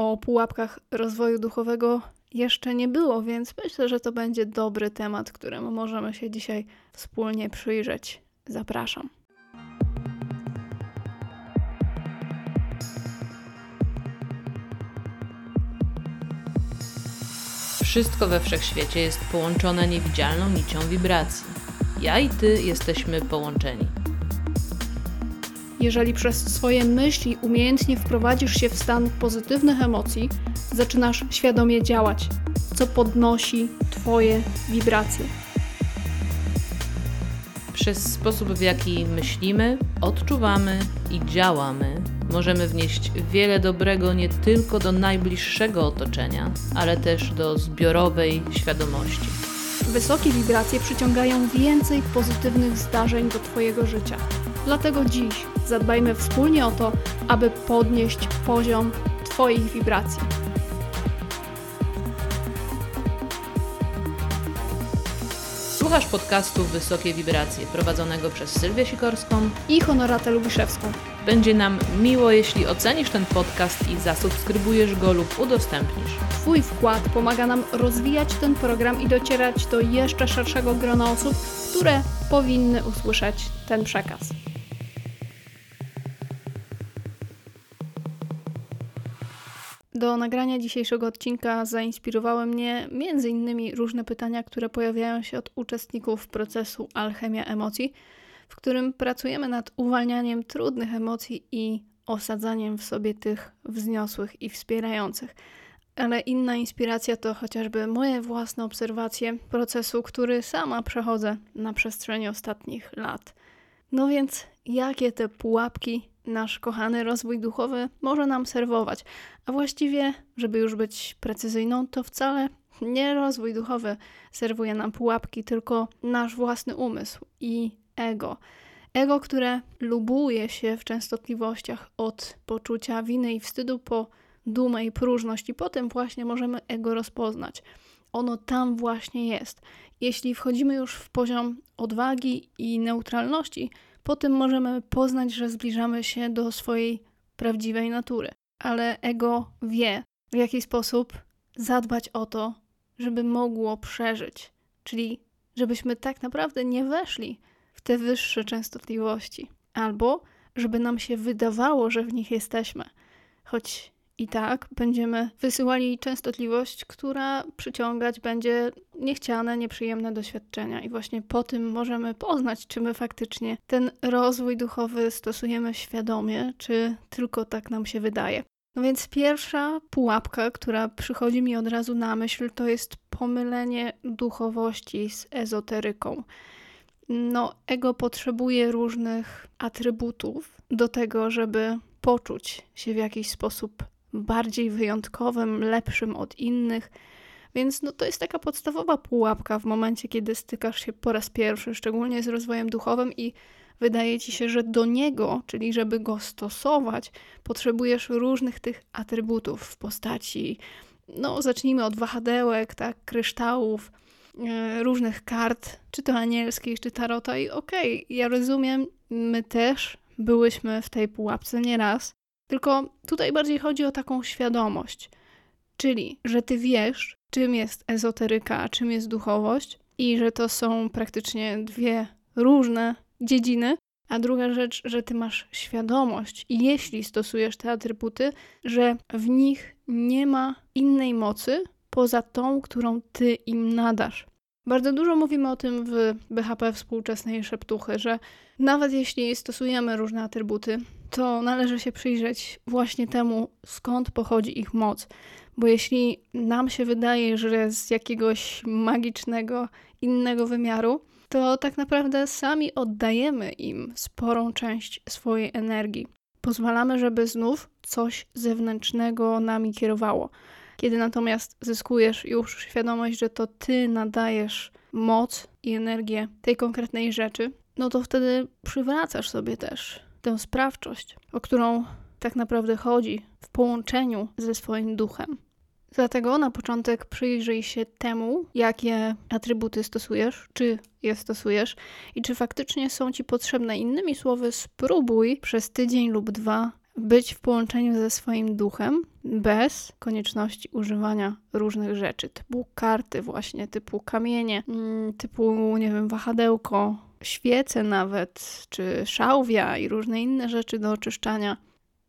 o pułapkach rozwoju duchowego jeszcze nie było, więc myślę, że to będzie dobry temat, któremu możemy się dzisiaj wspólnie przyjrzeć. Zapraszam. Wszystko we wszechświecie jest połączone niewidzialną nicią wibracji. Ja i ty jesteśmy połączeni. Jeżeli przez swoje myśli umiejętnie wprowadzisz się w stan pozytywnych emocji, zaczynasz świadomie działać, co podnosi Twoje wibracje. Przez sposób, w jaki myślimy, odczuwamy i działamy, możemy wnieść wiele dobrego nie tylko do najbliższego otoczenia, ale też do zbiorowej świadomości. Wysokie wibracje przyciągają więcej pozytywnych zdarzeń do Twojego życia. Dlatego dziś zadbajmy wspólnie o to, aby podnieść poziom Twoich wibracji. Słuchasz podcastu Wysokie Wibracje, prowadzonego przez Sylwię Sikorską i Honoratę Lubiszewską. Będzie nam miło, jeśli ocenisz ten podcast i zasubskrybujesz go lub udostępnisz. Twój wkład pomaga nam rozwijać ten program i docierać do jeszcze szerszego grona osób, które powinny usłyszeć ten przekaz. Do nagrania dzisiejszego odcinka zainspirowały mnie między innymi różne pytania, które pojawiają się od uczestników procesu Alchemia Emocji, w którym pracujemy nad uwalnianiem trudnych emocji i osadzaniem w sobie tych wzniosłych i wspierających. Ale inna inspiracja to chociażby moje własne obserwacje procesu, który sama przechodzę na przestrzeni ostatnich lat. No więc, jakie te pułapki nasz kochany rozwój duchowy może nam serwować. A właściwie, żeby już być precyzyjną, to wcale nie rozwój duchowy serwuje nam pułapki, tylko nasz własny umysł i ego. Ego, które lubuje się w częstotliwościach od poczucia winy i wstydu po dumę i próżność, i potem właśnie możemy ego rozpoznać. Ono tam właśnie jest. Jeśli wchodzimy już w poziom odwagi i neutralności, po tym możemy poznać, że zbliżamy się do swojej prawdziwej natury. Ale ego wie, w jaki sposób zadbać o to, żeby mogło przeżyć, czyli żebyśmy tak naprawdę nie weszli w te wyższe częstotliwości, albo żeby nam się wydawało, że w nich jesteśmy, choć i tak będziemy wysyłali częstotliwość, która przyciągać będzie niechciane, nieprzyjemne doświadczenia. I właśnie po tym możemy poznać, czy my faktycznie ten rozwój duchowy stosujemy świadomie, czy tylko tak nam się wydaje. No więc pierwsza pułapka, która przychodzi mi od razu na myśl, to jest pomylenie duchowości z ezoteryką. No, ego potrzebuje różnych atrybutów do tego, żeby poczuć się w jakiś sposób bardziej wyjątkowym, lepszym od innych. Więc no, to jest taka podstawowa pułapka w momencie, kiedy stykasz się po raz pierwszy, szczególnie z rozwojem duchowym i wydaje ci się, że do niego, czyli żeby go stosować, potrzebujesz różnych tych atrybutów w postaci. No, zacznijmy od wahadełek, tak, kryształów, yy, różnych kart, czy to anielskich, czy tarota. I okej, okay, ja rozumiem, my też byłyśmy w tej pułapce nieraz. Tylko tutaj bardziej chodzi o taką świadomość, czyli że ty wiesz, czym jest ezoteryka, a czym jest duchowość, i że to są praktycznie dwie różne dziedziny. A druga rzecz, że ty masz świadomość, jeśli stosujesz te atrybuty, że w nich nie ma innej mocy poza tą, którą ty im nadasz. Bardzo dużo mówimy o tym w BHP współczesnej szeptuchy, że nawet jeśli stosujemy różne atrybuty, to należy się przyjrzeć właśnie temu, skąd pochodzi ich moc. Bo jeśli nam się wydaje, że z jakiegoś magicznego, innego wymiaru, to tak naprawdę sami oddajemy im sporą część swojej energii. Pozwalamy, żeby znów coś zewnętrznego nami kierowało. Kiedy natomiast zyskujesz już świadomość, że to ty nadajesz moc i energię tej konkretnej rzeczy, no to wtedy przywracasz sobie też tę sprawczość, o którą tak naprawdę chodzi w połączeniu ze swoim duchem. Dlatego na początek przyjrzyj się temu, jakie atrybuty stosujesz, czy je stosujesz i czy faktycznie są ci potrzebne. Innymi słowy, spróbuj przez tydzień lub dwa być w połączeniu ze swoim duchem bez konieczności używania różnych rzeczy, typu karty, właśnie, typu kamienie, mm, typu, nie wiem, wahadełko, świece nawet, czy szałwia i różne inne rzeczy do oczyszczania.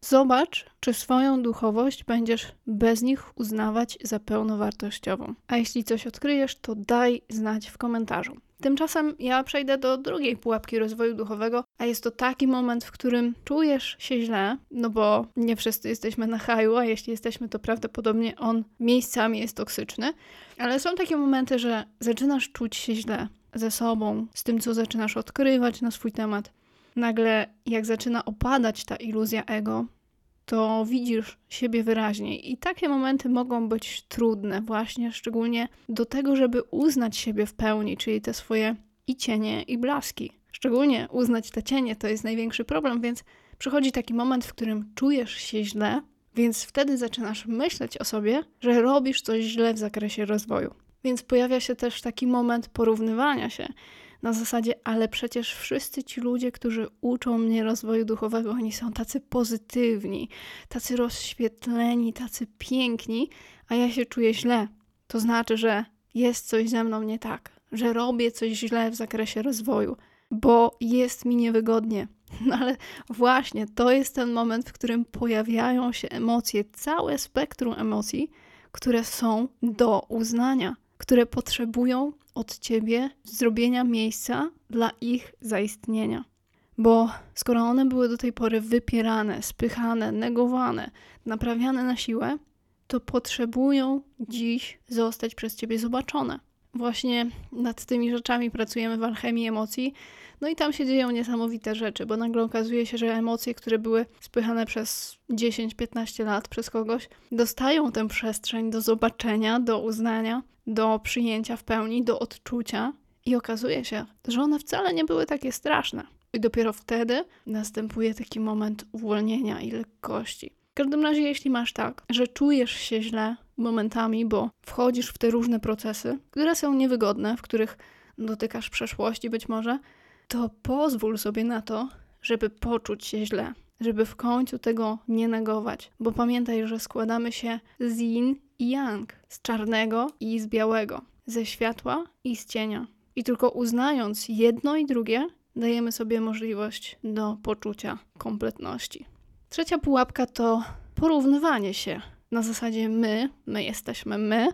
Zobacz, czy swoją duchowość będziesz bez nich uznawać za pełnowartościową. A jeśli coś odkryjesz, to daj znać w komentarzu. Tymczasem ja przejdę do drugiej pułapki rozwoju duchowego, a jest to taki moment, w którym czujesz się źle, no bo nie wszyscy jesteśmy na haju, a jeśli jesteśmy, to prawdopodobnie on miejscami jest toksyczny, ale są takie momenty, że zaczynasz czuć się źle ze sobą, z tym, co zaczynasz odkrywać na swój temat. Nagle, jak zaczyna opadać ta iluzja ego, to widzisz siebie wyraźniej. I takie momenty mogą być trudne, właśnie szczególnie do tego, żeby uznać siebie w pełni, czyli te swoje i cienie, i blaski. Szczególnie uznać te cienie to jest największy problem, więc przychodzi taki moment, w którym czujesz się źle, więc wtedy zaczynasz myśleć o sobie, że robisz coś źle w zakresie rozwoju. Więc pojawia się też taki moment porównywania się na zasadzie, ale przecież wszyscy ci ludzie, którzy uczą mnie rozwoju duchowego, oni są tacy pozytywni, tacy rozświetleni, tacy piękni, a ja się czuję źle. To znaczy, że jest coś ze mną nie tak, że robię coś źle w zakresie rozwoju, bo jest mi niewygodnie. No ale właśnie to jest ten moment, w którym pojawiają się emocje, całe spektrum emocji, które są do uznania, które potrzebują od ciebie zrobienia miejsca dla ich zaistnienia. Bo skoro one były do tej pory wypierane, spychane, negowane, naprawiane na siłę, to potrzebują dziś zostać przez ciebie zobaczone. Właśnie nad tymi rzeczami pracujemy w alchemii emocji. No i tam się dzieją niesamowite rzeczy, bo nagle okazuje się, że emocje, które były spychane przez 10-15 lat przez kogoś, dostają tę przestrzeń do zobaczenia, do uznania, do przyjęcia w pełni, do odczucia. I okazuje się, że one wcale nie były takie straszne. I dopiero wtedy następuje taki moment uwolnienia i lekkości. Każdym razie, jeśli masz tak, że czujesz się źle momentami, bo wchodzisz w te różne procesy, które są niewygodne, w których dotykasz przeszłości być może, to pozwól sobie na to, żeby poczuć się źle, żeby w końcu tego nie negować, bo pamiętaj, że składamy się z yin i yang, z czarnego i z białego, ze światła i z cienia. I tylko uznając jedno i drugie, dajemy sobie możliwość do poczucia kompletności. Trzecia pułapka to porównywanie się. Na zasadzie my, my jesteśmy my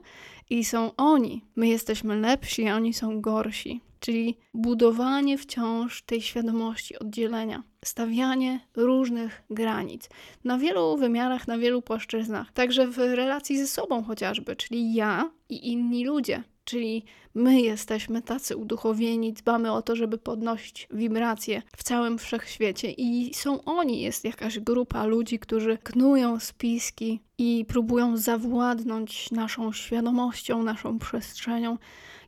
i są oni. My jesteśmy lepsi, a oni są gorsi. Czyli budowanie wciąż tej świadomości oddzielenia, stawianie różnych granic na wielu wymiarach, na wielu płaszczyznach, także w relacji ze sobą chociażby, czyli ja i inni ludzie. Czyli my jesteśmy tacy uduchowieni, dbamy o to, żeby podnosić wibracje w całym wszechświecie, i są oni, jest jakaś grupa ludzi, którzy knują spiski i próbują zawładnąć naszą świadomością, naszą przestrzenią.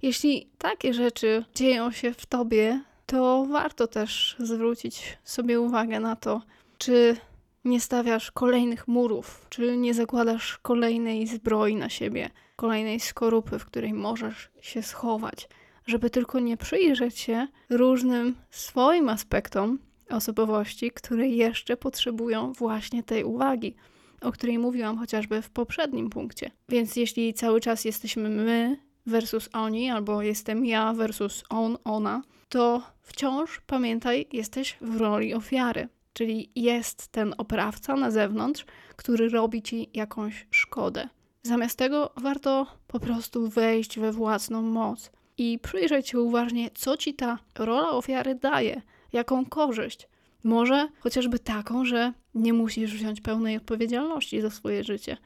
Jeśli takie rzeczy dzieją się w tobie, to warto też zwrócić sobie uwagę na to, czy nie stawiasz kolejnych murów, czy nie zakładasz kolejnej zbroi na siebie kolejnej skorupy, w której możesz się schować, żeby tylko nie przyjrzeć się różnym swoim aspektom osobowości, które jeszcze potrzebują właśnie tej uwagi, o której mówiłam chociażby w poprzednim punkcie. Więc jeśli cały czas jesteśmy my versus oni, albo jestem ja versus on, ona, to wciąż pamiętaj, jesteś w roli ofiary. Czyli jest ten oprawca na zewnątrz, który robi ci jakąś szkodę. Zamiast tego warto po prostu wejść we własną moc i przyjrzeć się uważnie, co ci ta rola ofiary daje, jaką korzyść. Może chociażby taką, że nie musisz wziąć pełnej odpowiedzialności za swoje życie.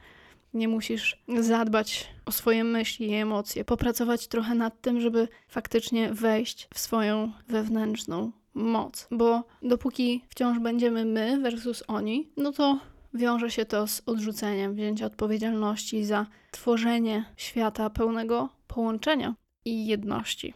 Nie musisz zadbać o swoje myśli i emocje, popracować trochę nad tym, żeby faktycznie wejść w swoją wewnętrzną moc. Bo dopóki wciąż będziemy my versus oni, no to wiąże się to z odrzuceniem wzięcia odpowiedzialności za tworzenie świata pełnego połączenia i jedności.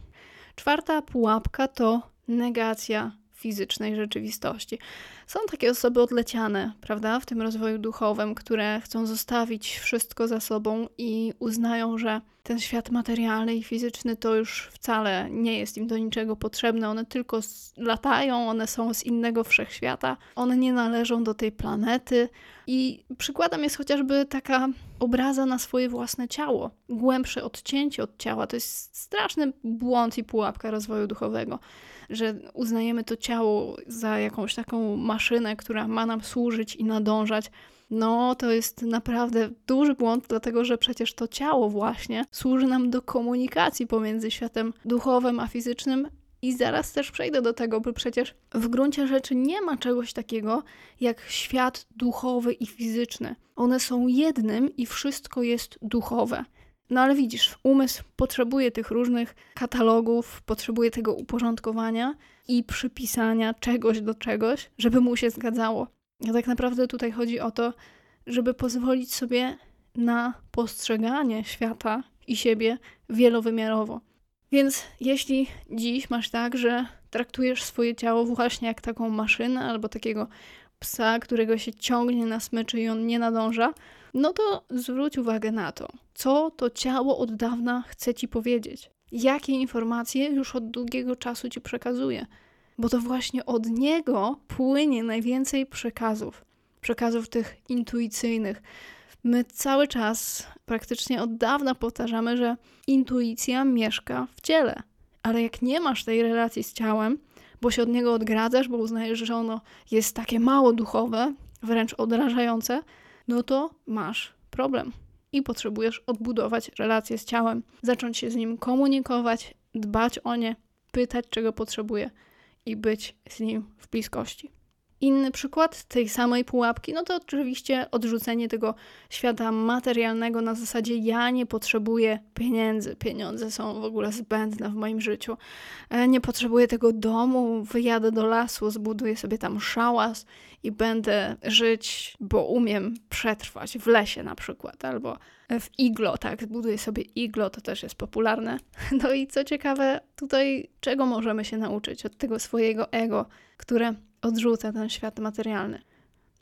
Czwarta pułapka to negacja fizycznej rzeczywistości. Są takie osoby odleciane, prawda, w tym rozwoju duchowym, które chcą zostawić wszystko za sobą i uznają, że ten świat materialny i fizyczny to już wcale nie jest im do niczego potrzebne. One tylko latają, one są z innego wszechświata, one nie należą do tej planety. I przykładem jest chociażby taka obraza na swoje własne ciało, głębsze odcięcie od ciała. To jest straszny błąd i pułapka rozwoju duchowego że uznajemy to ciało za jakąś taką maszynę, która ma nam służyć i nadążać. No, to jest naprawdę duży błąd, dlatego że przecież to ciało właśnie służy nam do komunikacji pomiędzy światem duchowym a fizycznym. I zaraz też przejdę do tego, bo przecież w gruncie rzeczy nie ma czegoś takiego jak świat duchowy i fizyczny. One są jednym i wszystko jest duchowe. No ale widzisz, umysł potrzebuje tych różnych katalogów, potrzebuje tego uporządkowania i przypisania czegoś do czegoś, żeby mu się zgadzało. A tak naprawdę tutaj chodzi o to, żeby pozwolić sobie na postrzeganie świata i siebie wielowymiarowo. Więc jeśli dziś masz tak, że traktujesz swoje ciało właśnie jak taką maszynę albo takiego psa, którego się ciągnie na smyczy i on nie nadąża, no to zwróć uwagę na to, co to ciało od dawna chce ci powiedzieć. Jakie informacje już od długiego czasu ci przekazuje. Bo to właśnie od niego płynie najwięcej przekazów. Przekazów tych intuicyjnych. My cały czas, praktycznie od dawna powtarzamy, że intuicja mieszka w ciele. Ale jak nie masz tej relacji z ciałem, bo się od niego odgradzasz, bo uznajesz, że ono jest takie mało duchowe, wręcz odrażające, no to masz problem i potrzebujesz odbudować relację z ciałem, zacząć się z nim komunikować, dbać o nie, pytać, czego potrzebuje i być z nim w bliskości. Inny przykład tej samej pułapki, no to oczywiście odrzucenie tego świata materialnego na zasadzie ja nie potrzebuję pieniędzy, pieniądze są w ogóle zbędne w moim życiu, e, nie potrzebuję tego domu, wyjadę do lasu, zbuduję sobie tam szałas i będę żyć, bo umiem przetrwać w lesie na przykład, albo w iglo, tak, zbuduję sobie iglo, to też jest popularne. No i co ciekawe, tutaj czego możemy się nauczyć od tego swojego ego, które odrzuca ten świat materialny?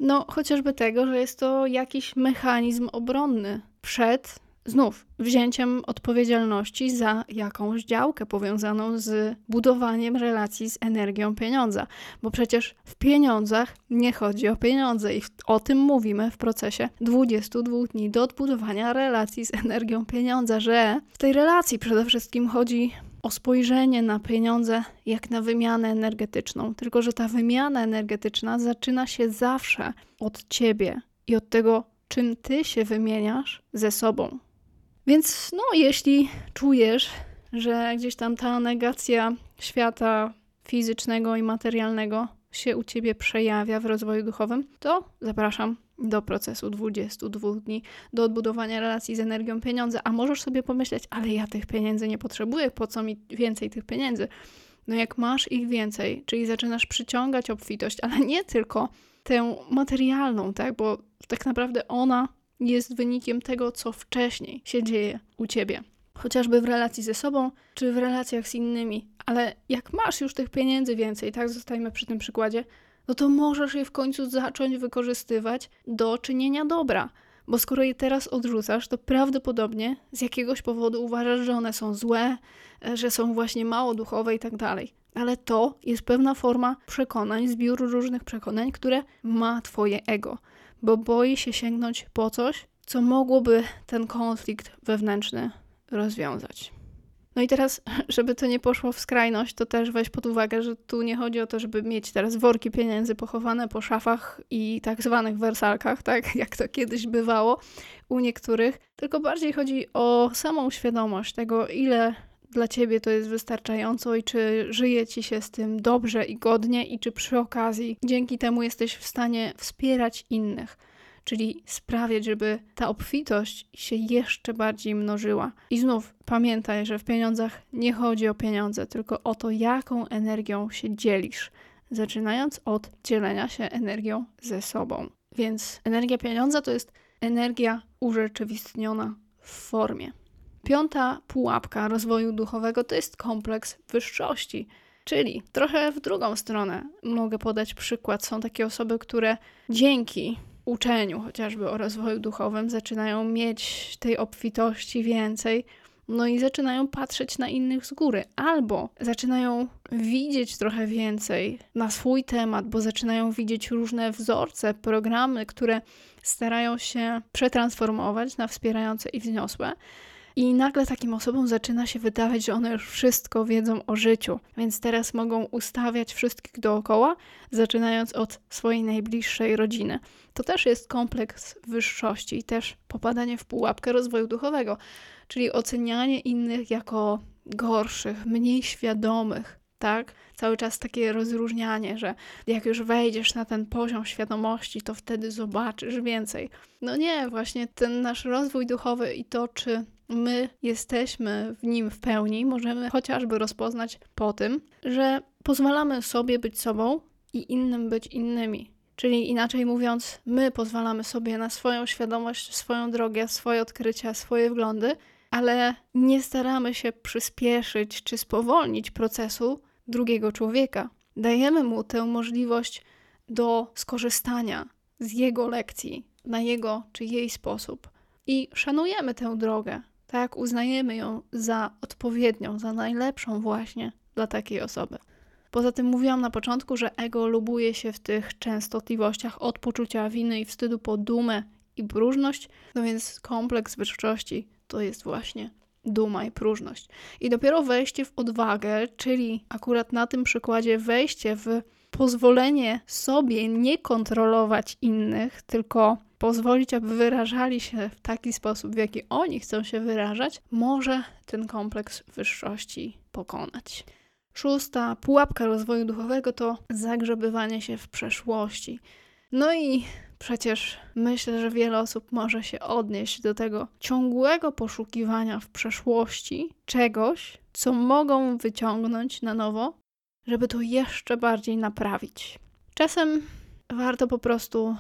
No, chociażby tego, że jest to jakiś mechanizm obronny przed znów wzięciem odpowiedzialności za jakąś działkę powiązaną z budowaniem relacji z energią pieniądza, bo przecież w pieniądzach nie chodzi o pieniądze i o tym mówimy w procesie 22 dni do odbudowania relacji z energią pieniądza, że w tej relacji przede wszystkim chodzi o spojrzenie na pieniądze jak na wymianę energetyczną, tylko że ta wymiana energetyczna zaczyna się zawsze od ciebie i od tego, czym ty się wymieniasz ze sobą. Więc no, jeśli czujesz, że gdzieś tam ta negacja świata fizycznego i materialnego się u ciebie przejawia w rozwoju duchowym, to zapraszam do procesu 22 dni, do odbudowania relacji z energią pieniądza. A możesz sobie pomyśleć, ale ja tych pieniędzy nie potrzebuję, po co mi więcej tych pieniędzy? No jak masz ich więcej, czyli zaczynasz przyciągać obfitość, ale nie tylko tę materialną, tak, bo tak naprawdę ona jest wynikiem tego, co wcześniej się dzieje u ciebie. Chociażby w relacji ze sobą, czy w relacjach z innymi. Ale jak masz już tych pieniędzy więcej, tak, zostajmy przy tym przykładzie, no to możesz je w końcu zacząć wykorzystywać do czynienia dobra. Bo skoro je teraz odrzucasz, to prawdopodobnie z jakiegoś powodu uważasz, że one są złe, e, że są właśnie mało duchowe i tak dalej. Ale to jest pewna forma przekonań, zbiór różnych przekonań, które ma Twoje ego bo boi się sięgnąć po coś, co mogłoby ten konflikt wewnętrzny rozwiązać. No i teraz, żeby to nie poszło w skrajność, to też weź pod uwagę, że tu nie chodzi o to, żeby mieć teraz worki pieniędzy pochowane po szafach i tak zwanych wersalkach, tak jak to kiedyś bywało u niektórych, tylko bardziej chodzi o samą świadomość tego, ile dla ciebie to jest wystarczająco i czy żyje ci się z tym dobrze i godnie, i czy przy okazji dzięki temu jesteś w stanie wspierać innych, czyli sprawiać, żeby ta obfitość się jeszcze bardziej mnożyła. I znów pamiętaj, że w pieniądzach nie chodzi o pieniądze, tylko o to, jaką energią się dzielisz, zaczynając od dzielenia się energią ze sobą. Więc energia pieniądza to jest energia urzeczywistniona w formie. Piąta pułapka rozwoju duchowego to jest kompleks wyższości. Czyli trochę w drugą stronę mogę podać przykład. Są takie osoby, które dzięki uczeniu chociażby o rozwoju duchowym zaczynają mieć tej obfitości więcej, no i zaczynają patrzeć na innych z góry, albo zaczynają widzieć trochę więcej na swój temat, bo zaczynają widzieć różne wzorce, programy, które starają się przetransformować na wspierające i wzniosłe. I nagle takim osobom zaczyna się wydawać, że one już wszystko wiedzą o życiu, więc teraz mogą ustawiać wszystkich dookoła, zaczynając od swojej najbliższej rodziny. To też jest kompleks wyższości i też popadanie w pułapkę rozwoju duchowego, czyli ocenianie innych jako gorszych, mniej świadomych, tak? Cały czas takie rozróżnianie, że jak już wejdziesz na ten poziom świadomości, to wtedy zobaczysz więcej. No nie, właśnie ten nasz rozwój duchowy i to, czy my jesteśmy w nim w pełni, możemy chociażby rozpoznać po tym, że pozwalamy sobie być sobą i innym być innymi. Czyli inaczej mówiąc, my pozwalamy sobie na swoją świadomość, swoją drogę, swoje odkrycia, swoje wglądy, ale nie staramy się przyspieszyć czy spowolnić procesu drugiego człowieka. Dajemy mu tę możliwość do skorzystania z jego lekcji na jego czy jej sposób i szanujemy tę drogę, tak, uznajemy ją za odpowiednią, za najlepszą właśnie dla takiej osoby. Poza tym mówiłam na początku, że ego lubuje się w tych częstotliwościach od poczucia winy i wstydu po dumę i próżność, no więc kompleks wyższości to jest właśnie duma i próżność. I dopiero wejście w odwagę, czyli akurat na tym przykładzie wejście w pozwolenie sobie nie kontrolować innych, tylko pozwolić, aby wyrażali się w taki sposób, w jaki oni chcą się wyrażać, może ten kompleks wyższości pokonać. Szósta pułapka rozwoju duchowego to zagrzebywanie się w przeszłości. No i przecież myślę, że wiele osób może się odnieść do tego ciągłego poszukiwania w przeszłości czegoś, co mogą wyciągnąć na nowo, żeby to jeszcze bardziej naprawić. Czasem warto po prostu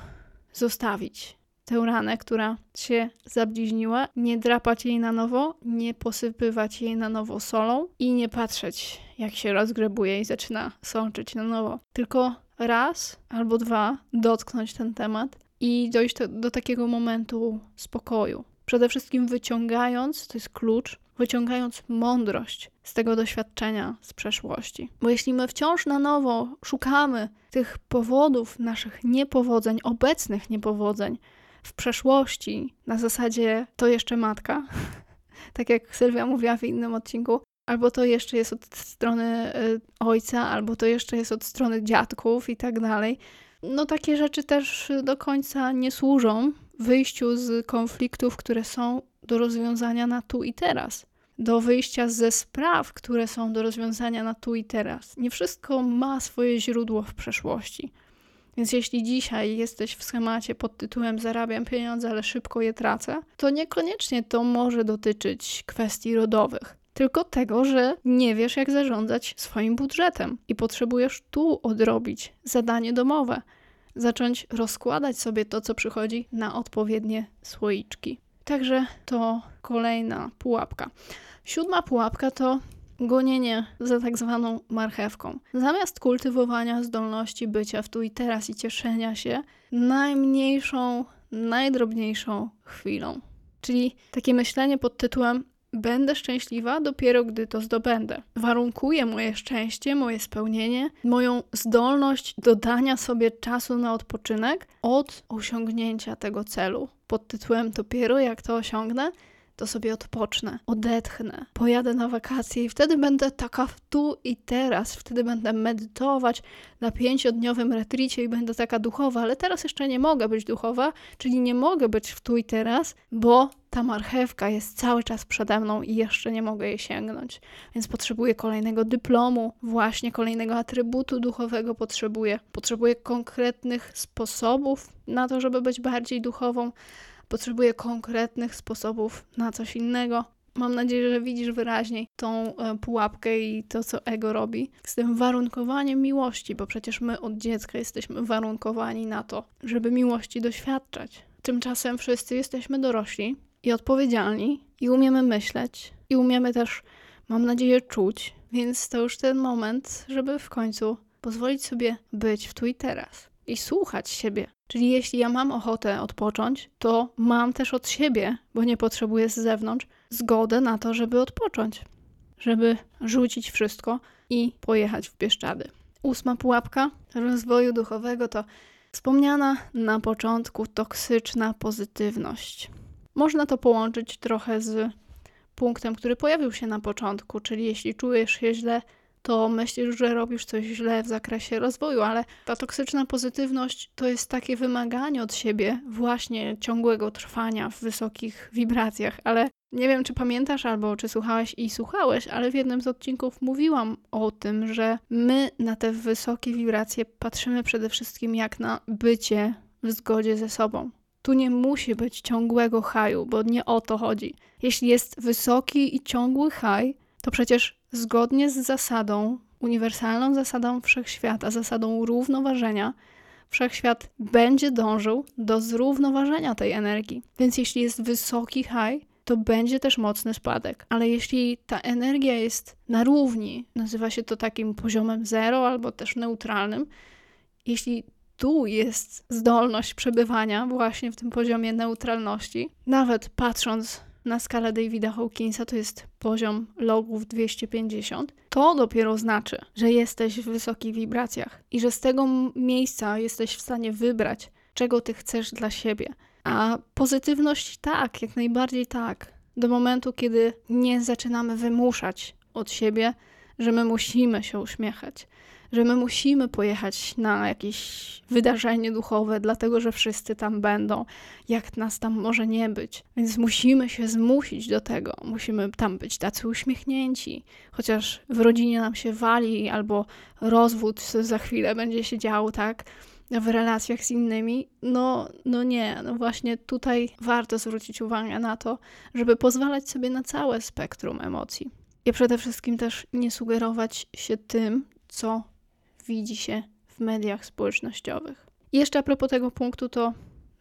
zostawić tę ranę, która się zabliźniła, nie drapać jej na nowo, nie posypywać jej na nowo solą i nie patrzeć, jak się rozgrebuje i zaczyna sączyć na nowo. Tylko raz albo dwa dotknąć ten temat i dojść do, do takiego momentu spokoju. Przede wszystkim wyciągając, to jest klucz, wyciągając mądrość z tego doświadczenia z przeszłości. Bo jeśli my wciąż na nowo szukamy tych powodów naszych niepowodzeń, obecnych niepowodzeń w przeszłości, na zasadzie to jeszcze matka, tak jak Sylwia mówiła w innym odcinku, albo to jeszcze jest od strony y, ojca, albo to jeszcze jest od strony dziadków i tak dalej. No takie rzeczy też do końca nie służą wyjściu z konfliktów, które są do rozwiązania na tu i teraz, do wyjścia ze spraw, które są do rozwiązania na tu i teraz. Nie wszystko ma swoje źródło w przeszłości. Więc jeśli dzisiaj jesteś w schemacie pod tytułem zarabiam pieniądze, ale szybko je tracę, to niekoniecznie to może dotyczyć kwestii rodowych. Tylko tego, że nie wiesz, jak zarządzać swoim budżetem i potrzebujesz tu odrobić zadanie domowe, zacząć rozkładać sobie to, co przychodzi na odpowiednie słoiczki. Także to kolejna pułapka. Siódma pułapka to gonienie za tak zwaną marchewką. Zamiast kultywowania zdolności bycia w tu i teraz i cieszenia się najmniejszą, najdrobniejszą chwilą. Czyli takie myślenie pod tytułem Będę szczęśliwa dopiero gdy to zdobędę. Warunkuje moje szczęście, moje spełnienie, moją zdolność dodania sobie czasu na odpoczynek od osiągnięcia tego celu. Pod tytułem dopiero jak to osiągnę, to sobie odpocznę, odetchnę, pojadę na wakacje i wtedy będę taka w tu i teraz, wtedy będę medytować na pięciodniowym retricie i będę taka duchowa, ale teraz jeszcze nie mogę być duchowa, czyli nie mogę być w tu i teraz, bo ta marchewka jest cały czas przede mną i jeszcze nie mogę jej sięgnąć. Więc potrzebuję kolejnego dyplomu, właśnie kolejnego atrybutu duchowego potrzebuję. Potrzebuję konkretnych sposobów na to, żeby być bardziej duchową. Potrzebuję konkretnych sposobów na coś innego. Mam nadzieję, że widzisz wyraźniej tą e, pułapkę i to, co ego robi z tym warunkowaniem miłości, bo przecież my od dziecka jesteśmy warunkowani na to, żeby miłości doświadczać. Tymczasem wszyscy jesteśmy dorośli i odpowiedzialni, i umiemy myśleć, i umiemy też, mam nadzieję, czuć, Więc to już ten moment, żeby w końcu pozwolić sobie być w tu i teraz i słuchać siebie. Czyli jeśli ja mam ochotę odpocząć, to mam też od siebie, bo nie potrzebuję z zewnątrz, zgodę na to, żeby odpocząć, żeby rzucić wszystko i pojechać w Bieszczady. Ósma pułapka rozwoju duchowego to wspomniana na początku toksyczna pozytywność. Można to połączyć trochę z punktem, który pojawił się na początku, czyli jeśli czujesz się źle, to myślisz, że robisz coś źle w zakresie rozwoju, ale ta toksyczna pozytywność to jest takie wymaganie od siebie, właśnie ciągłego trwania w wysokich wibracjach. Ale nie wiem, czy pamiętasz albo czy słuchałeś i słuchałeś, ale w jednym z odcinków mówiłam o tym, że my na te wysokie wibracje patrzymy przede wszystkim jak na bycie w zgodzie ze sobą. Tu nie musi być ciągłego haju, bo nie o to chodzi. Jeśli jest wysoki i ciągły haj, to przecież zgodnie z zasadą, uniwersalną zasadą wszechświata, zasadą równoważenia, wszechświat będzie dążył do zrównoważenia tej energii. Więc jeśli jest wysoki high, to będzie też mocny spadek. Ale jeśli ta energia jest na równi, nazywa się to takim poziomem zero albo też neutralnym, jeśli tu jest zdolność przebywania właśnie w tym poziomie neutralności, nawet patrząc na skalę Davida Hawkinsa to jest poziom logów 250, to dopiero znaczy, że jesteś w wysokich wibracjach i że z tego miejsca jesteś w stanie wybrać, czego ty chcesz dla siebie. A pozytywność tak, jak najbardziej tak. Do momentu, kiedy nie zaczynamy wymuszać od siebie, że my musimy się uśmiechać, że my musimy pojechać na jakieś wydarzenie duchowe, dlatego że wszyscy tam będą, jak nas tam może nie być. Więc musimy się zmusić do tego, musimy tam być tacy uśmiechnięci, chociaż w rodzinie nam się wali albo rozwód za chwilę będzie się działo, tak? w relacjach z innymi, no, no nie, no właśnie tutaj warto zwrócić uwagę na to, żeby pozwalać sobie na całe spektrum emocji. I przede wszystkim też nie sugerować się tym, co widzi się w mediach społecznościowych. I jeszcze a propos tego punktu, to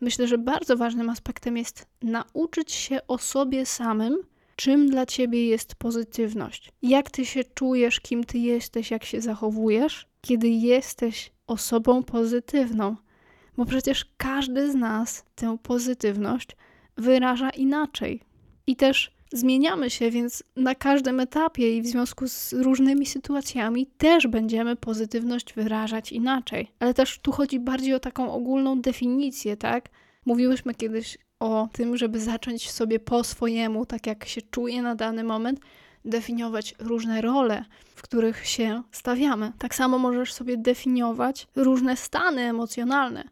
myślę, że bardzo ważnym aspektem jest nauczyć się o sobie samym, czym dla ciebie jest pozytywność. Jak ty się czujesz, kim ty jesteś, jak się zachowujesz, kiedy jesteś osobą pozytywną. Bo przecież każdy z nas tę pozytywność wyraża inaczej. I też zmieniamy się, więc na każdym etapie i w związku z różnymi sytuacjami też będziemy pozytywność wyrażać inaczej. Ale też tu chodzi bardziej o taką ogólną definicję, tak? Mówiłyśmy kiedyś o tym, żeby zacząć sobie po swojemu, tak jak się czuje na dany moment, definiować różne role, w których się stawiamy. Tak samo możesz sobie definiować różne stany emocjonalne.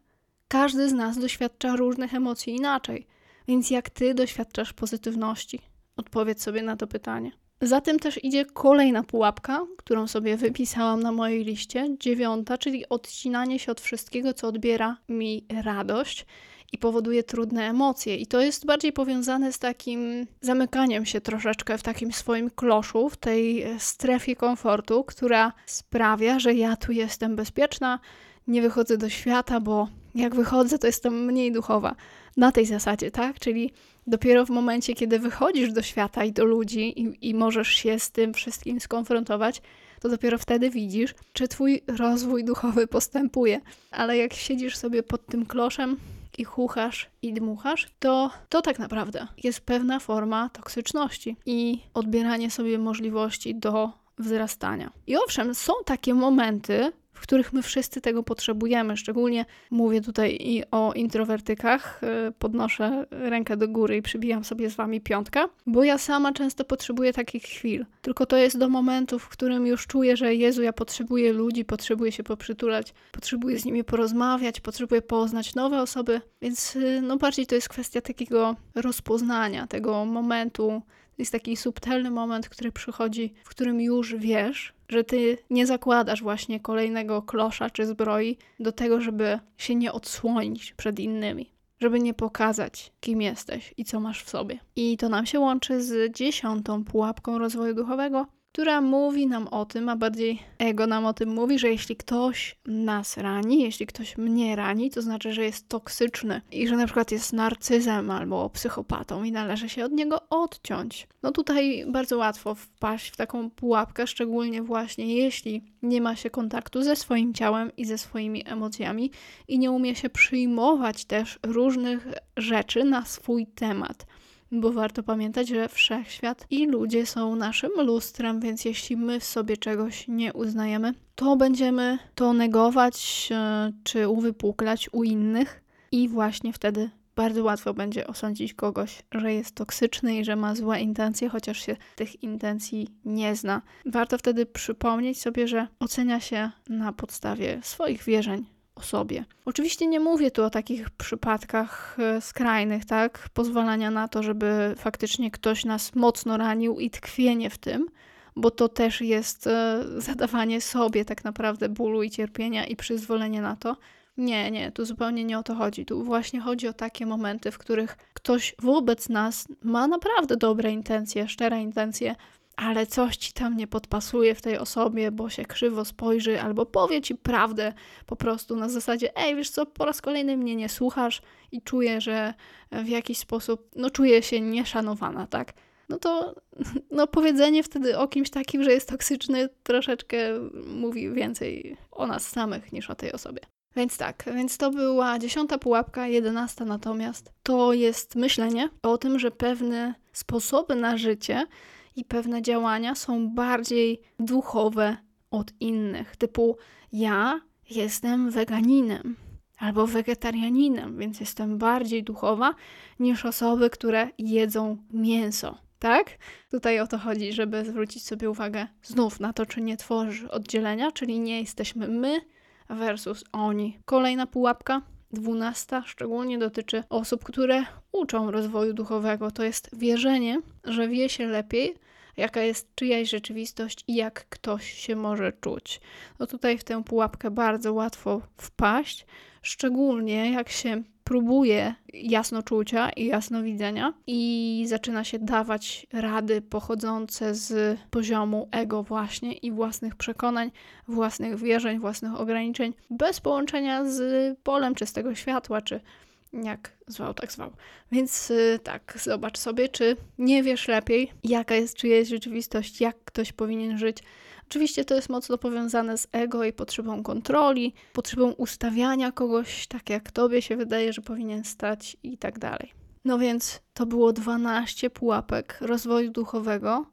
Każdy z nas doświadcza różnych emocji inaczej, więc jak ty doświadczasz pozytywności? Odpowiedz sobie na to pytanie. Za tym też idzie kolejna pułapka, którą sobie wypisałam na mojej liście, dziewiąta, czyli odcinanie się od wszystkiego, co odbiera mi radość i powoduje trudne emocje. I to jest bardziej powiązane z takim zamykaniem się troszeczkę w takim swoim kloszu, w tej strefie komfortu, która sprawia, że ja tu jestem bezpieczna, nie wychodzę do świata, bo jak wychodzę, to jestem mniej duchowa. Na tej zasadzie, tak? Czyli dopiero w momencie, kiedy wychodzisz do świata i do ludzi i, i możesz się z tym wszystkim skonfrontować, to dopiero wtedy widzisz, czy twój rozwój duchowy postępuje. Ale jak siedzisz sobie pod tym kloszem, i chuchasz i dmuchasz, to to tak naprawdę jest pewna forma toksyczności i odbieranie sobie możliwości do wzrastania. I owszem, są takie momenty, w których my wszyscy tego potrzebujemy. Szczególnie mówię tutaj i o introwertykach. Y, podnoszę rękę do góry i przybijam sobie z wami piątkę, bo ja sama często potrzebuję takich chwil. Tylko to jest do momentu, w którym już czuję, że Jezu, ja potrzebuję ludzi, potrzebuję się poprzytulać, potrzebuję z nimi porozmawiać, potrzebuję poznać nowe osoby, więc y, no bardziej to jest kwestia takiego rozpoznania tego momentu. Jest taki subtelny moment, który przychodzi, w którym już wiesz, że ty nie zakładasz właśnie kolejnego klosza czy zbroi do tego, żeby się nie odsłonić przed innymi, żeby nie pokazać, kim jesteś i co masz w sobie. I to nam się łączy z dziesiątą pułapką rozwoju duchowego, która mówi nam o tym, a bardziej ego nam o tym mówi, że jeśli ktoś nas rani, jeśli ktoś mnie rani, to znaczy, że jest toksyczny i że na przykład jest narcyzem albo psychopatą i należy się od niego odciąć. No tutaj bardzo łatwo wpaść w taką pułapkę, szczególnie właśnie jeśli nie ma się kontaktu ze swoim ciałem i ze swoimi emocjami i nie umie się przyjmować też różnych rzeczy na swój temat bo warto pamiętać, że wszechświat i ludzie są naszym lustrem, więc jeśli my w sobie czegoś nie uznajemy, to będziemy to negować e, czy uwypuklać u innych i właśnie wtedy bardzo łatwo będzie osądzić kogoś, że jest toksyczny i że ma złe intencje, chociaż się tych intencji nie zna. Warto wtedy przypomnieć sobie, że ocenia się na podstawie swoich wierzeń, o sobie. Oczywiście nie mówię tu o takich przypadkach e, skrajnych, tak? Pozwalania na to, żeby faktycznie ktoś nas mocno ranił i tkwienie w tym, bo to też jest e, zadawanie sobie tak naprawdę bólu i cierpienia i przyzwolenie na to. Nie, nie, tu zupełnie nie o to chodzi. Tu właśnie chodzi o takie momenty, w których ktoś wobec nas ma naprawdę dobre intencje, szczere intencje, ale coś ci tam nie podpasuje w tej osobie, bo się krzywo spojrzy, albo powie ci prawdę po prostu na zasadzie, ej, wiesz co, po raz kolejny mnie nie słuchasz i czuję, że w jakiś sposób, no czuję się nieszanowana, tak? No to no, powiedzenie wtedy o kimś takim, że jest toksyczny, troszeczkę mówi więcej o nas samych niż o tej osobie. Więc tak, więc to była dziesiąta pułapka, jedenasta natomiast to jest myślenie o tym, że pewne sposoby na życie i pewne działania są bardziej duchowe od innych. Typu ja jestem weganinem albo wegetarianinem, więc jestem bardziej duchowa niż osoby, które jedzą mięso. Tak? Tutaj o to chodzi, żeby zwrócić sobie uwagę znów na to, czy nie tworzy oddzielenia, czyli nie jesteśmy my versus oni. Kolejna pułapka dwunasta szczególnie dotyczy osób, które uczą rozwoju duchowego. To jest wierzenie, że wie się lepiej, jaka jest czyjaś rzeczywistość i jak ktoś się może czuć. No tutaj w tę pułapkę bardzo łatwo wpaść, szczególnie jak się próbuje jasnoczucia i jasnowidzenia i zaczyna się dawać rady pochodzące z poziomu ego właśnie i własnych przekonań, własnych wierzeń, własnych ograniczeń, bez połączenia z polem czystego światła, czy jak zwał, tak zwał. Więc yy, tak, zobacz sobie, czy nie wiesz lepiej, jaka jest czyjaś rzeczywistość, jak ktoś powinien żyć. Oczywiście to jest mocno powiązane z ego i potrzebą kontroli, potrzebą ustawiania kogoś tak, jak tobie się wydaje, że powinien stać i tak dalej. No więc to było 12 pułapek rozwoju duchowego,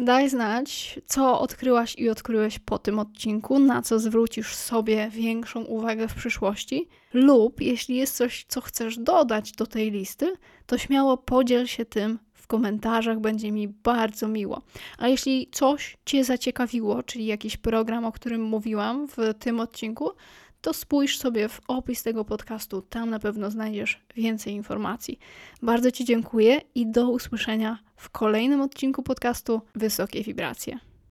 Daj znać, co odkryłaś i odkryłeś po tym odcinku, na co zwrócisz sobie większą uwagę w przyszłości, lub jeśli jest coś, co chcesz dodać do tej listy, to śmiało podziel się tym komentarzach, będzie mi bardzo miło. A jeśli coś Cię zaciekawiło, czyli jakiś program, o którym mówiłam w tym odcinku, to spójrz sobie w opis tego podcastu, tam na pewno znajdziesz więcej informacji. Bardzo Ci dziękuję i do usłyszenia w kolejnym odcinku podcastu Wysokie Wibracje.